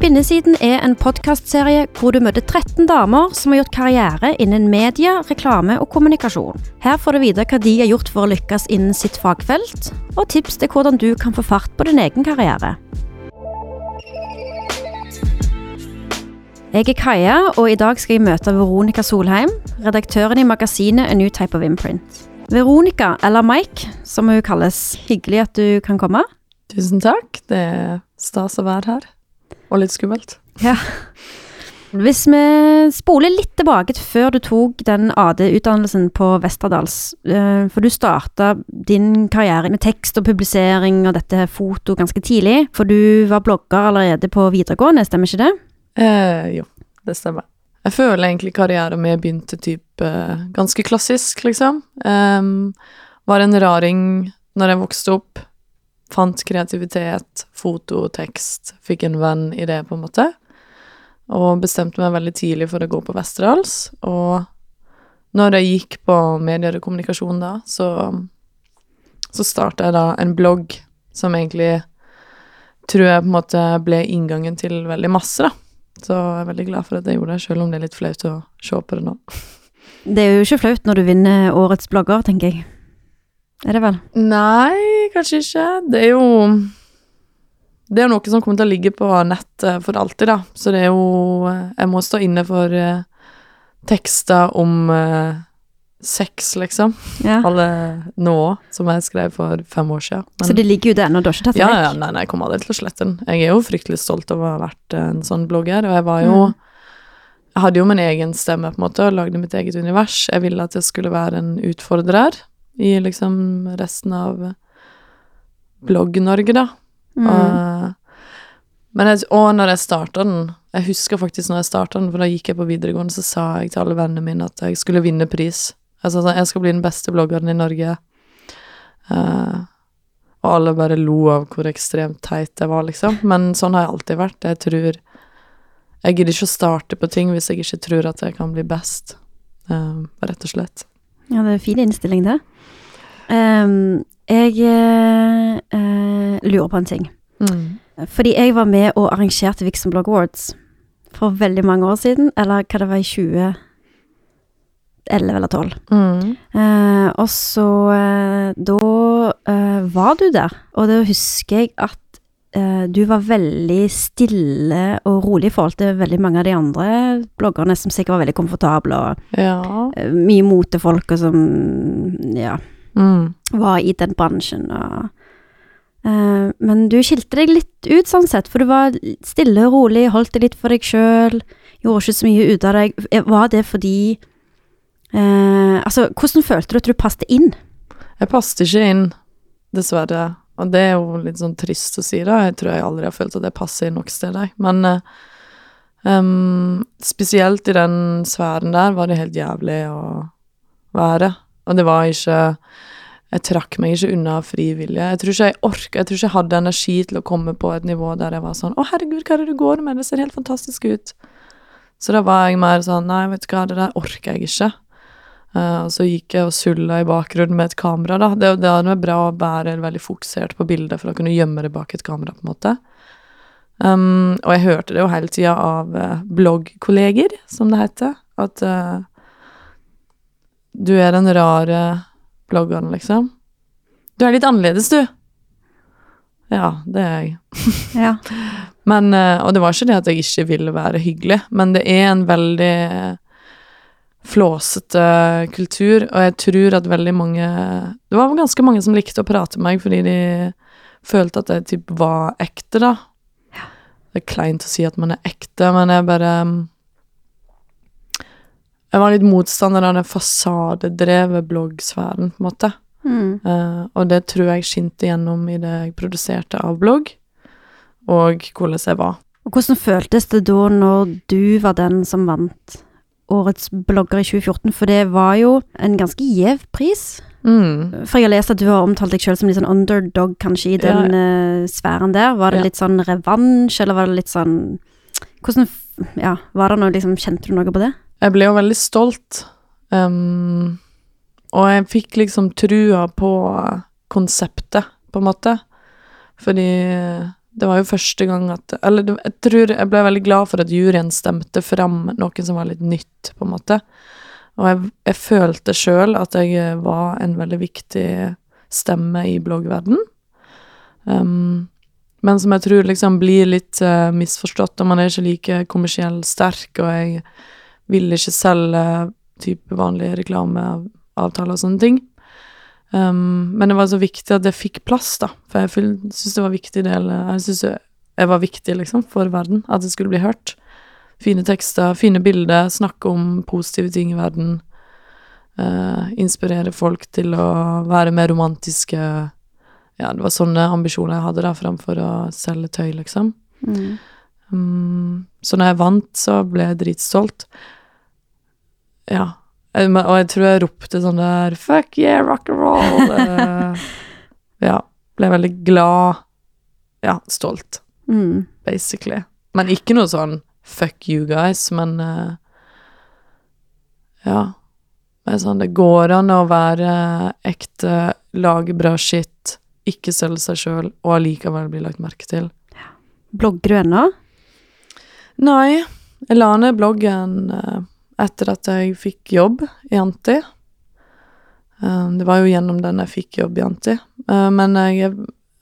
Kvinnesiden er en podkastserie hvor du møter 13 damer som har gjort karriere innen media, reklame og kommunikasjon. Her får du vite hva de har gjort for å lykkes innen sitt fagfelt, og tips til hvordan du kan få fart på din egen karriere. Jeg er Kaja, og i dag skal jeg møte Veronica Solheim, redaktøren i magasinet A New Type of Imprint. Veronica, eller Mike, som hun kalles. Hyggelig at du kan komme. Tusen takk. Det er stas å være her. Og litt skummelt. Ja. Hvis vi spoler litt tilbake til før du tok den AD-utdannelsen på Westerdals, eh, for du starta din karriere med tekst og publisering og dette foto ganske tidlig, for du var blogger allerede på videregående, stemmer ikke det? Eh, jo, det stemmer. Jeg føler egentlig karrieren min begynte typ eh, ganske klassisk, liksom. Um, var en raring når jeg vokste opp. Fant kreativitet, foto, tekst. Fikk en venn i det, på en måte. Og bestemte meg veldig tidlig for å gå på Westerdals. Og når jeg gikk på medier og kommunikasjon da, så, så starta jeg da en blogg som egentlig tror jeg på en måte ble inngangen til veldig masse, da. Så jeg er veldig glad for at jeg gjorde det, selv om det er litt flaut å se på det nå. Det er jo ikke flaut når du vinner årets blogger, tenker jeg. Er det vel? Nei, kanskje ikke. Det er jo Det er noe som kommer til å ligge på nettet for alltid, da. Så det er jo Jeg må stå inne for uh, tekster om uh, sex, liksom. Ja. Alle nå, som jeg skrev for fem år siden. Men- Så det ligger jo der når du har ikke tatt det ja, vekk? ja, nei, nei, jeg kommer aldri til å slette den. Jeg er jo fryktelig stolt over å ha vært en sånn blogger, og jeg var jo Mm. Jeg hadde jo min egen stemme, på en måte, og lagde mitt eget univers. Jeg ville at jeg skulle være en utfordrer i liksom resten av Blogg-Norge, da. Mm. Og, men jeg, og når jeg starta den Jeg husker faktisk når jeg starta den, for da gikk jeg på videregående, så sa jeg til alle vennene mine at jeg skulle vinne pris. Jeg sa sånn Jeg skal bli den beste bloggeren i Norge. Uh, og alle bare lo av hvor ekstremt teit jeg var, liksom. Men sånn har jeg alltid vært. Jeg tror Jeg gidder ikke å starte på ting hvis jeg ikke tror at jeg kan bli best. uh, rett og slett. Ja, det er en fin innstilling, det. Um, jeg eh, lurer på en ting. Mm. Fordi jeg var med og arrangerte Vixen Blog Awards for veldig mange år siden, eller hva det var i 2011 eller 12. Mm. Uh, og så uh, Da var du der, og da husker jeg at du var veldig stille og rolig i forhold til veldig mange av de andre bloggerne som sikkert var veldig komfortable, og Ja. eh, mye motefolk og som ja, Mm. var i den bransjen. Og, Uh, men du skilte deg litt ut sånn sett, for du var stille og rolig, holdt det litt for deg sjøl, gjorde ikke så mye ut av deg. Eh, Var det fordi uh, Altså, hvordan følte du at du passet inn? Jeg passet ikke inn, dessverre. Og det er jo litt sånn trist å si, da. Jeg tror jeg aldri har følt at det passer nok steder. Men em, spesielt i den sfæren der var det helt jævlig å være. Og det var ikke Jeg trakk meg ikke unna av fri vilje. Jeg tror ikke jeg orka Jeg tror ikke jeg hadde energi til å komme på et nivå der jeg var sånn Å, herregud, hva er det du går med? Det ser helt fantastisk ut. Så da var jeg mer sånn Nei, vet du hva, det der orker jeg ikke. Eh, og så gikk jeg og sulla i bakgrunnen med et kamera, da. Det, det er bra å være veldig fokusert på bildet for å kunne gjemme det bak et kamera, på en måte. Um, og jeg hørte det jo hele tida av uh, bloggkolleger, som det heter, at uh, du er den rare bloggeren, liksom. Du er litt annerledes, du. Ja, det er jeg. Ja. Men, og det var ikke det at jeg ikke ville være hyggelig, men det er en veldig flåsete kultur, og jeg tror at veldig mange Det var ganske mange som likte å prate med meg fordi de følte at jeg typ var ekte, da. Det er kleint å si at man er ekte, men jeg bare Jeg var litt motstander av den fasadedrevet bloggsfæren, på en måte. Mm. Uh, og det tror jeg skinte gjennom i det jeg produserte av blogg, og hvordan jeg var. Og hvordan føltes det da når du var den som vant Årets blogger i 2014? For det var jo en ganske gjev pris. Mm. For jeg har lest at du har omtalt deg selv som litt sånn underdog, kanskje, i den eh, sfæren der. Var det Ja. litt sånn revansj, eller var det litt sånn Hvordan Ja, var det noe liksom Kjente du noe på det? Jeg ble jo veldig stolt. Um, og jeg fikk liksom trua på konseptet, på en måte. Fordi Det var jo første gang at Eller jeg tror jeg ble veldig glad for at juryen stemte fram noe som var litt nytt, på en måte. Og jeg, jeg følte sjøl at jeg var en veldig viktig stemme i bloggverden. Um, men som jeg tror liksom blir litt uh, misforstått, og man er ikke like kommersiell sterk, og jeg vil ikke selge type vanlige reklameavtaler og sånne ting. Um, men det var så viktig at det fikk plass, da, for jeg syns det var viktig del Jeg syns jeg var viktig, liksom, for verden, at det skulle bli hørt. Fine tekster, fine bilder, snakke om positive ting i verden. Uh, inspirere folk til å være mer romantiske. Ja, det var sånne ambisjoner jeg hadde da, framfor å selge tøy, liksom. Mm. Um, så når jeg vant, så ble jeg dritstolt. Ja. Og jeg tror jeg ropte sånn der Fuck yeah, rock and roll! eh, ja. Ble veldig glad. Ja, stolt, Mm. basically. Men ikke noe sånn fuck you guys, men uh, Ja. Det sånn, det går an å være ekte, lage bra shit, ikke selge seg sjøl, og allikevel bli lagt merke til. Blogger du ennå? Nei, jeg la ned bloggen eh, etter at jeg fikk jobb i Anti. Eh, det var jo gjennom den jeg fikk jobb i Anti. Eh, men jeg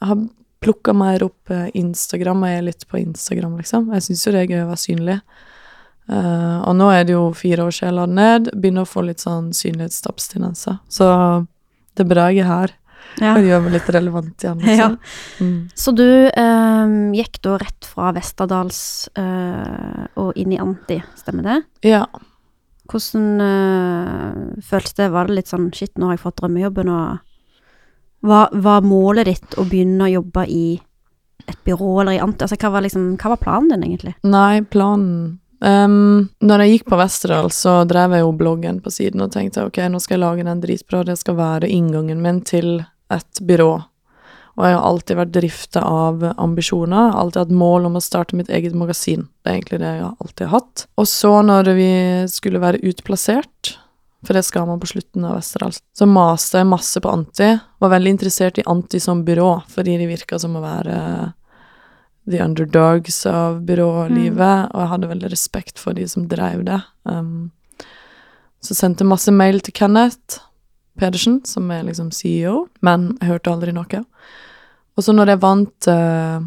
har plukka mer opp eh, Instagram, og jeg er litt på Instagram, liksom. Jeg syns jo det er gøy å være synlig. Eh, og nå er det jo fire år siden jeg la den ned. Begynner å få litt sånn synlighetsabstinenser. Så det er bra jeg er her. Ja. Og gjør meg litt relevant igjen. Ja. Liksom. Mm. Så du eh, gikk da rett fra Vesterdals eh, og inn i Anti, stemmer det? Ja. Hvordan eh, føltes det? Var det litt sånn shit, nå har jeg fått drømmejobben, og Hva var målet ditt å begynne å jobbe i et byrå eller i Anti? Altså, hva var, liksom, hva var planen din, egentlig? Nei, planen um, Når jeg gikk på Westerdal, så drev jeg jo bloggen på siden og tenkte ok, nå skal jeg lage den dritbra, det skal være inngangen min til et byrå. Og jeg har alltid vært drifta av ambisjoner, alltid hatt mål om å starte mitt eget magasin. Det er egentlig det jeg alltid har hatt. Og så når vi skulle være utplassert, for det skal man på slutten av Westerdal, så maste jeg masse på Anti. Var veldig interessert i Anti som byrå, fordi de virka som å være the underdogs av byrålivet, og jeg hadde veldig respekt for de som drev det. Um, så sendte jeg masse mail til Kenneth Pedersen, som er liksom CEO, men jeg hørte aldri noe. Og så når jeg vant uh,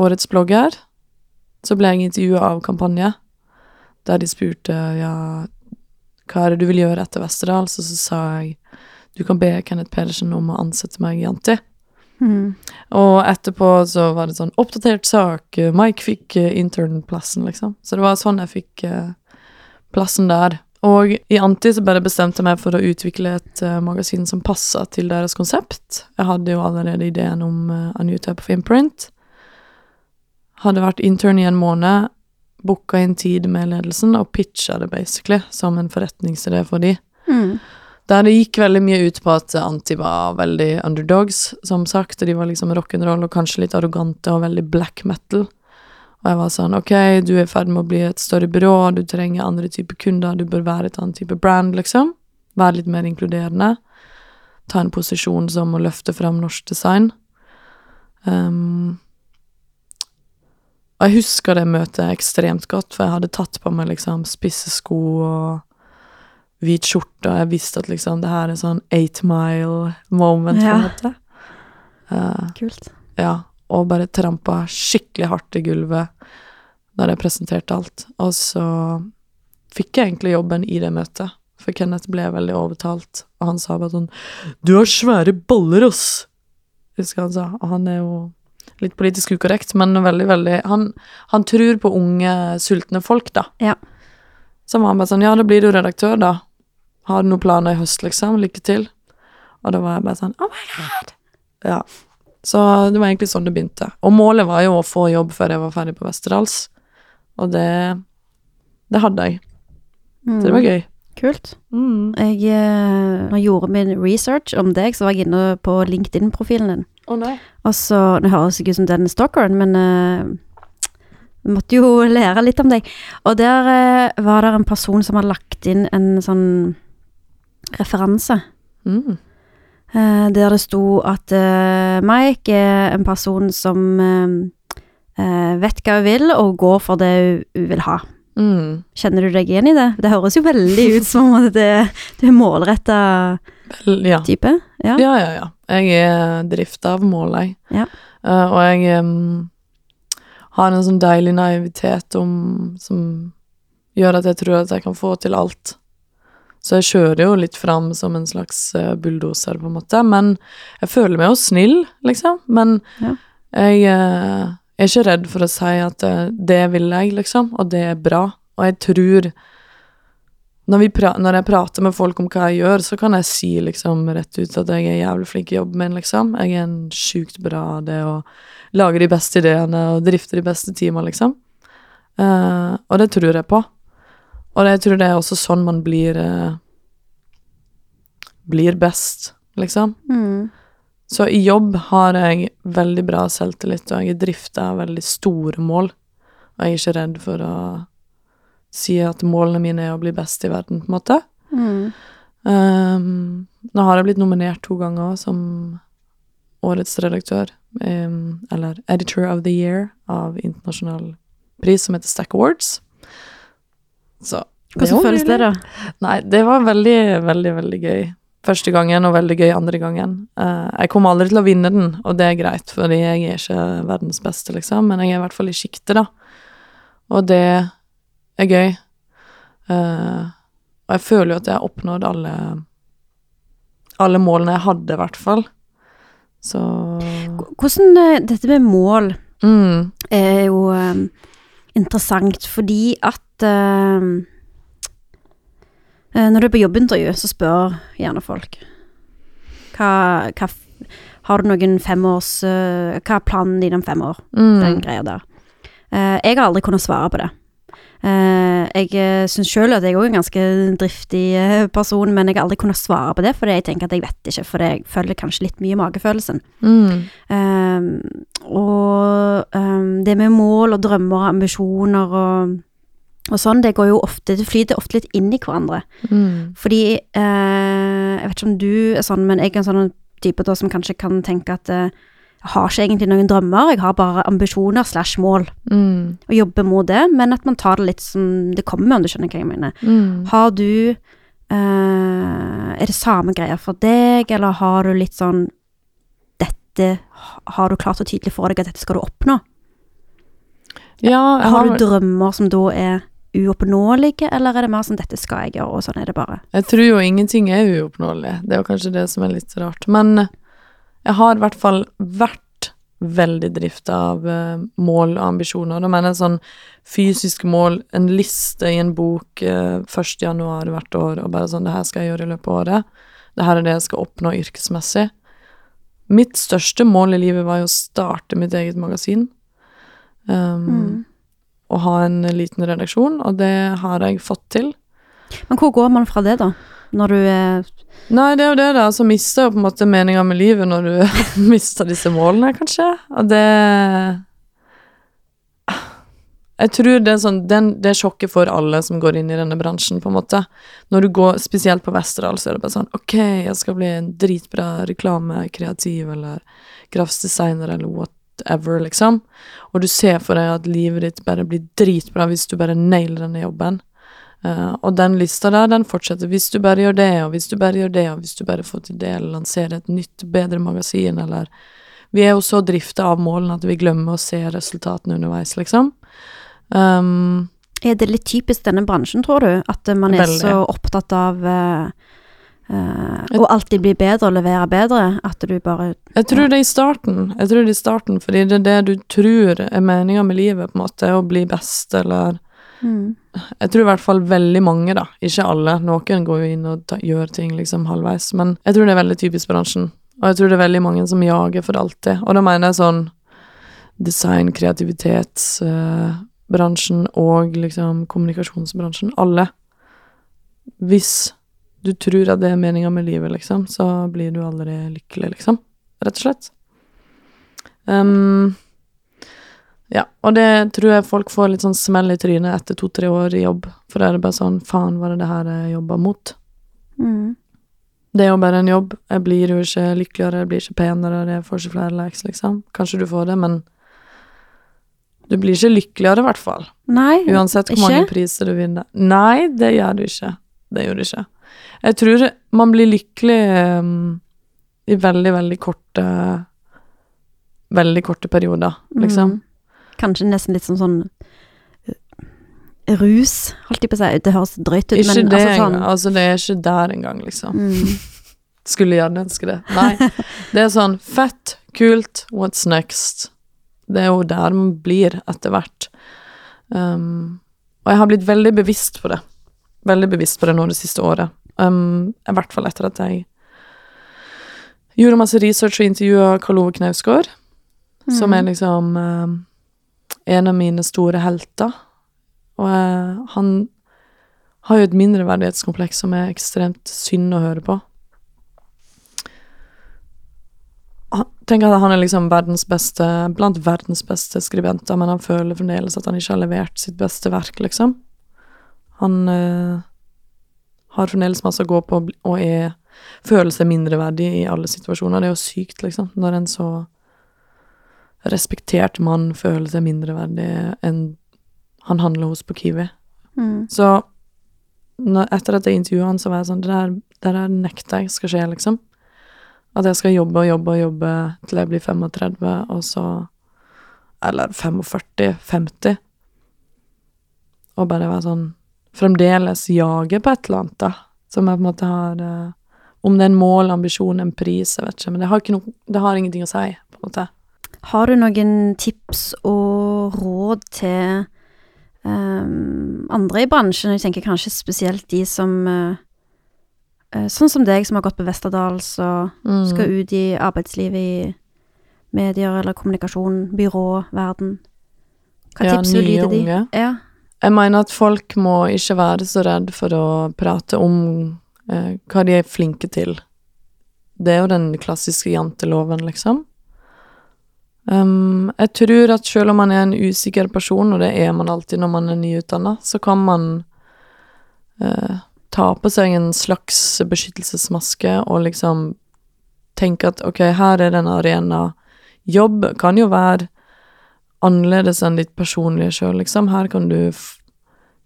Årets blogger, så ble jeg intervjua av Kampanje, der de spurte ja, hva er det du vil gjøre etter Vesterdal, så, så sa jeg du kan be Kenneth Pedersen om å ansette meg i Anti. Mm. Og etterpå så var det sånn oppdatert sak, eh, Mike fikk eh, internplassen, liksom. Så det var sånn jeg fikk uh, plassen der. Og i Anti så bare bestemte jeg meg for å utvikle et uh, magasin som passa til deres konsept. Jeg hadde jo allerede ideen om uh, A New Type of Imprint. Hadde vært intern i en måned, booka inn tid med ledelsen og pitcha det basically som en forretningsidé for de. Mm. Der det gikk veldig mye ut på at Anti var veldig underdogs, som sagt, og de var liksom rock'n'roll og kanskje litt arrogante og veldig black metal. Og jeg var sånn, ok, du er i ferd med å bli et større byrå, du trenger andre typer kunder, du bør være et annet type brand, liksom. Være litt mer inkluderende. Ta en posisjon som å løfte fram norsk design. Um, og jeg husker det møtet ekstremt godt, for jeg hadde tatt på meg liksom spisse sko og hvit skjorte, og jeg visste at liksom det her er sånn eight mile moment, på Ja. en måte. Uh, Kult. ja, og bare trampa skikkelig hardt i gulvet når jeg presenterte alt. Og så fikk jeg egentlig jobben i det møtet, for Kenneth ble veldig overtalt, og han sa bare sånn Du har svære baller, ass! Husker han sa. Og han er jo litt politisk ukorrekt, men veldig, veldig Han, han tror på unge, sultne folk, da. Ja. Så var han bare sånn Ja, da blir du redaktør, da. Har du noen planer i høst, liksom? Lykke til. Og da var jeg bare sånn Oh my god! Ja. Så det var egentlig sånn det begynte. Og målet var jo å få jobb før jeg var ferdig på Westerdals. Og det Det hadde jeg. Så det var gøy. Kult. Mm. Jeg eh, når jeg gjorde min research om deg, så var jeg inne på LinkedIn-profilen din. Å nei. Og så Det høres ikke ut som den stalkeren, men uh, vi måtte jo lære litt om deg. Og der uh, var det en person som har lagt inn en sånn referanse. Mm. Eh, der det sto at eh, Mike er en person som eh, vet hva hun vil, og går for det hun vil ha. Mm. Kjenner du deg igjen i det? Det høres jo veldig ut som at det, det er målretta ja. type. Ja. Ja, ja, ja. Jeg er drifta av mål, jeg. Ja. Uh, og jeg um, har en sånn deilig naivitet om, som gjør at jeg tror at jeg kan få til alt. Så jeg kjører jo litt fram som en slags uh, bulldoser, på en måte. Men jeg føler meg jo snill, liksom. Men Ja. jeg eh, er ikke redd for å si at eh, det vil jeg, liksom, og det er bra. Og jeg tror når, når jeg prater med folk om hva jeg gjør, så kan jeg si liksom rett ut at jeg er jævlig flink i jobben min, liksom. Jeg er en sjukt bra det å lage de beste ideene og drifte de beste teamene, liksom. Uh, og det tror jeg på. Og jeg tror det er også sånn man blir eh, Blir best, liksom. Mm. Så i jobb har jeg veldig bra selvtillit, og jeg drifter veldig store mål. Og jeg er ikke redd for å si at målene mine er å bli best i verden, på en måte. Mm. Um, nå har jeg blitt nominert to ganger som årets redaktør, um, eller Editor of the Year, av internasjonal pris som heter Stack Awards. Så Hvordan føles det, da? Nei, det var veldig, veldig, veldig gøy. Første gangen, og veldig gøy andre gangen. Uh, jeg kommer aldri til å vinne den, og det er greit, fordi jeg er ikke verdens beste, liksom, men jeg er i hvert fall i sjiktet, da. Og det er gøy. Uh, og jeg føler jo at jeg har oppnådd alle alle målene jeg hadde, i hvert fall. Så Hvordan eh, Dette med mål mm, er jo um, interessant fordi at eh, eh, Når du er på jobbintervju, så spør gjerne folk hva, hva Har du noen femårs uh, Hva er planen din om fem år? Den mm, greia der. Eh, jeg har aldri kunnet svare på det. Uh, jeg syns sjøl at jeg òg er en ganske driftig eh, person, men jeg har aldri kunnet svare på det, for jeg tenker at jeg vet ikke, for jeg følger kanskje litt mye magefølelsen. mm, Um, og um, det med mål og drømmer og ambisjoner og, og sånn, det går jo ofte Det flyter ofte litt inn i hverandre. mm, Fordi eh, Jeg vet ikke om du er sånn, men jeg er en sånn type da som kanskje kan tenke at eh, jeg har ikke egentlig noen drømmer, jeg har bare ambisjoner slash mål, mm, og jobber mot det, men at man tar det litt som det kommer, om du skjønner hva jeg mener. mm. Har du eh, Er det samme greia for deg, eller har du litt sånn Dette Har du klart og tydelig for deg at dette skal du oppnå? Ja, Har har du drømmer som da er uoppnåelige, eller er det mer sånn 'dette skal jeg gjøre', og sånn er det bare? Jeg tror jo ingenting er uoppnåelig. Det er jo kanskje det som er litt rart. Men jeg har i hvert fall vært veldig drifta av eh, mål og ambisjoner. Da mener jeg sånn fysiske mål, en liste i en bok eh, 1. januar hvert år, og bare sånn 'Det her skal jeg gjøre i løpet av året'. Det her er det jeg skal oppnå yrkesmessig. Mitt største mål i livet var jo å starte mitt eget magasin. Um, Mm. Og ha en liten redaksjon, og det har jeg fått til. Men hvor går man fra det, da? Når du er Nei, det er jo det, da. Så mister jo på en måte meninga med livet når du mister disse målene, kanskje. Og det Jeg tror det er sånn den, Det er sjokket for alle som går inn i denne bransjen, på en måte. Når du går, spesielt på Westerdal, så er det bare sånn Ok, jeg skal bli en dritbra reklamekreativ eller grafisk designer eller whatever, liksom. Og du ser for deg at livet ditt bare blir dritbra hvis du bare nailer denne jobben. Uh, og den lista der, den fortsetter. Hvis du bare gjør det, og hvis du bare gjør det, og hvis du bare får til det, eller lanserer et nytt, bedre magasin, eller Vi er jo så drifta av målene at vi glemmer å se resultatene underveis, liksom. Um, Er det litt typisk denne bransjen, tror du? At man er Veldig. så opptatt av eh, eh, og alltid bli bedre og levere bedre, at du bare jeg tror det er i starten, jeg tror det er i starten, fordi det er det du tror er meninga med livet, på en måte, å bli best, eller mm. Jeg tror i hvert fall veldig mange, da. Ikke alle. Noen går jo inn og ta, gjør ting liksom halvveis. Men jeg tror det er veldig typisk bransjen. Og jeg tror det er veldig mange som jager for alltid. Og da mener jeg sånn design, kreativitetsbransjen og liksom kommunikasjonsbransjen. Alle. Hvis du tror at det er meninga med livet, liksom, så blir du aldri lykkelig, liksom. Rett og slett. Um, ja, og det tror jeg folk får litt sånn smell i trynet etter to-tre år i jobb. For da er det bare sånn Faen, var det det her jeg jobba mot? Mm. Det er jo bare en jobb. Jeg blir jo ikke lykkeligere, jeg blir ikke penere, jeg får ikke flere likes, liksom. Kanskje du får det, men Du blir ikke lykkeligere, i hvert fall. Nei, Uansett hvor Ikke? mange priser du vinner. Nei, det gjør du ikke. Det gjør du ikke. Jeg tror man blir lykkelig um, i veldig, veldig korte Veldig korte perioder, liksom. Mm. Kanskje nesten litt som sånn eh, rus, holdt jeg på å si. Det høres drøyt ut, Ikke men det altså sånn Altså, det er ikke der engang, liksom. mm. Skulle gjerne ønske det. Nei. Det er sånn fett, kult, what's next? Det er jo der man blir etter hvert. Um, og jeg har blitt veldig bevisst på det. Veldig bevisst på det nå det siste året. Um, I hvert fall etter at jeg gjorde masse research og intervjua Karl Ove Knausgård, som er liksom um, en av mine store helter. Og uh, han har jo et mindreverdighetskompleks som er ekstremt synd å høre på. Tenk at han er liksom verdens beste, blant verdens beste skribenter, men han føler fremdeles at han ikke har levert sitt beste verk, liksom. Han eh, har fremdeles masse å gå på og er, føler seg mindreverdig i alle situasjoner. Det er jo sykt, liksom, når en så respektert mann føler seg mindreverdig enn han handler hos på Kiwi. Mm. Så når, etter at jeg intervjua han, så var jeg sånn Det der, det der nekter jeg skal skje, liksom. At jeg skal jobbe og jobbe og jobbe til jeg blir 35, og så Eller 45-50. Og bare være sånn Fremdeles jage på et eller annet, da. Som jeg på en måte har uh, Om det er en mål, ambisjon, en pris, jeg vet ikke. Men det har, ikke no, det har ingenting å si, på en måte. Har du noen tips og råd til um, andre i bransjen? Jeg tenker kanskje spesielt de som eh, Sånn som deg, som har gått på Westerdals og Mm. skal ut i arbeidslivet i medier eller kommunikasjon, byrå, verden. Hva Ja, tips vil du gi til de? unge. Ja. Jeg mener at folk må ikke være så redd for å prate om eh, hva de er flinke til. Det er jo den klassiske janteloven, liksom. Um, jeg tror at selv om man er en usikker person, og det er man alltid når man er nyutdanna, så kan man eh, ta på seg en slags beskyttelsesmaske og liksom tenke at ok, her er det en arena. Jobb kan jo være annerledes enn ditt personlige sjøl, liksom. Her kan du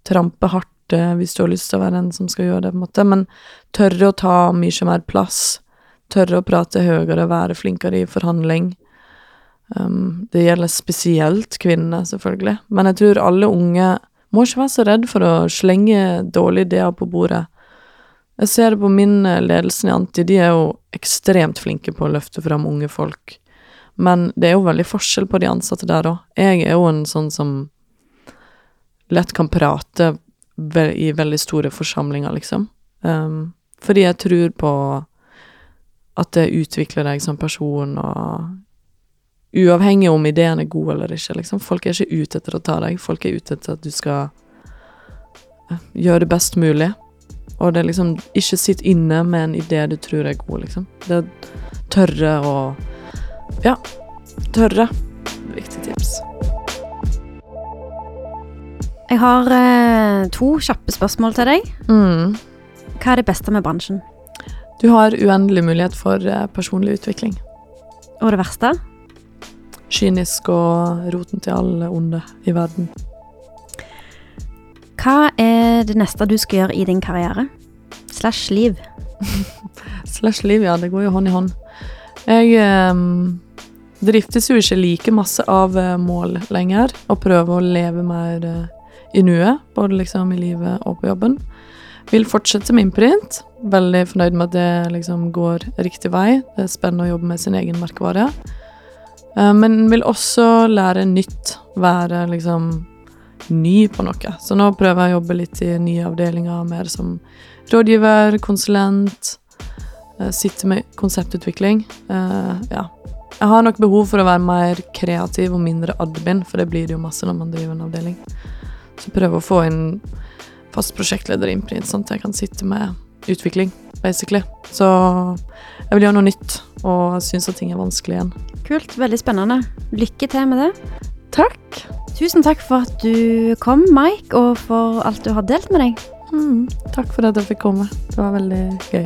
trampe hardt eh, hvis du har lyst til å være den som skal gjøre det, på en måte, men tørre å ta mye mer plass. Tørre å prate høyere, være flinkere i forhandling. Um, det gjelder spesielt kvinnene, selvfølgelig, men jeg tror alle unge må ikke være så redd for å slenge dårlige ideer på bordet. Jeg ser det på min eh, ledelse i Anti, de er jo ekstremt flinke på å løfte fram unge folk. Men det er jo veldig forskjell på de ansatte der òg. Jeg er jo en sånn som lett kan prate i veldig store forsamlinger, liksom. Um, fordi jeg tror på at det utvikler deg som person, og uavhengig om ideen er god eller ikke, liksom. Folk er ikke ute etter å ta deg, folk er ute etter at du skal eh, gjøre det best mulig. Og det er liksom Ikke sitt inne med en idé du tror er god, liksom. Det å tørre å Ja, tørre. Viktig tips. Jeg har eh, to kjappe spørsmål til deg. Mm. Hva er det beste med bransjen? Du har uendelig mulighet for eh, personlig utvikling. Og det verste? Kynisk og roten til alle onde i verden. Hva er det neste du skal gjøre i din karriere? Slash liv. Slash liv, ja. Det går jo hånd i hånd. Jeg eh, driftes jo ikke like masse av eh, mål lenger, og prøver å leve mer eh, i nuet, både liksom i livet og på jobben. Vil fortsette med imprint. Veldig fornøyd med at det liksom går riktig vei. Det er spennende å jobbe med sin egen merkevare. Eh, men vil også lære nytt. Være liksom ny på noe. Så nå prøver jeg å jobbe litt i nye avdelinger, mer som rådgiver, konsulent. Eh, Sitte med konseptutvikling. Eh, ja. Jeg har nok behov for å være mer kreativ og mindre admin, for det blir det jo masse når man driver en avdeling. Så prøve å få inn fast prosjektleder i Imprint, sånn at jeg kan sitte med utvikling, basically. Så jeg vil gjøre noe nytt, og syns at ting er vanskelig igjen. Kult. Veldig spennende. Lykke til med det. Takk! Tusen takk for at du kom, Mike, og for alt du har delt med deg. Mm, takk for at jeg fikk komme. Det var veldig gøy.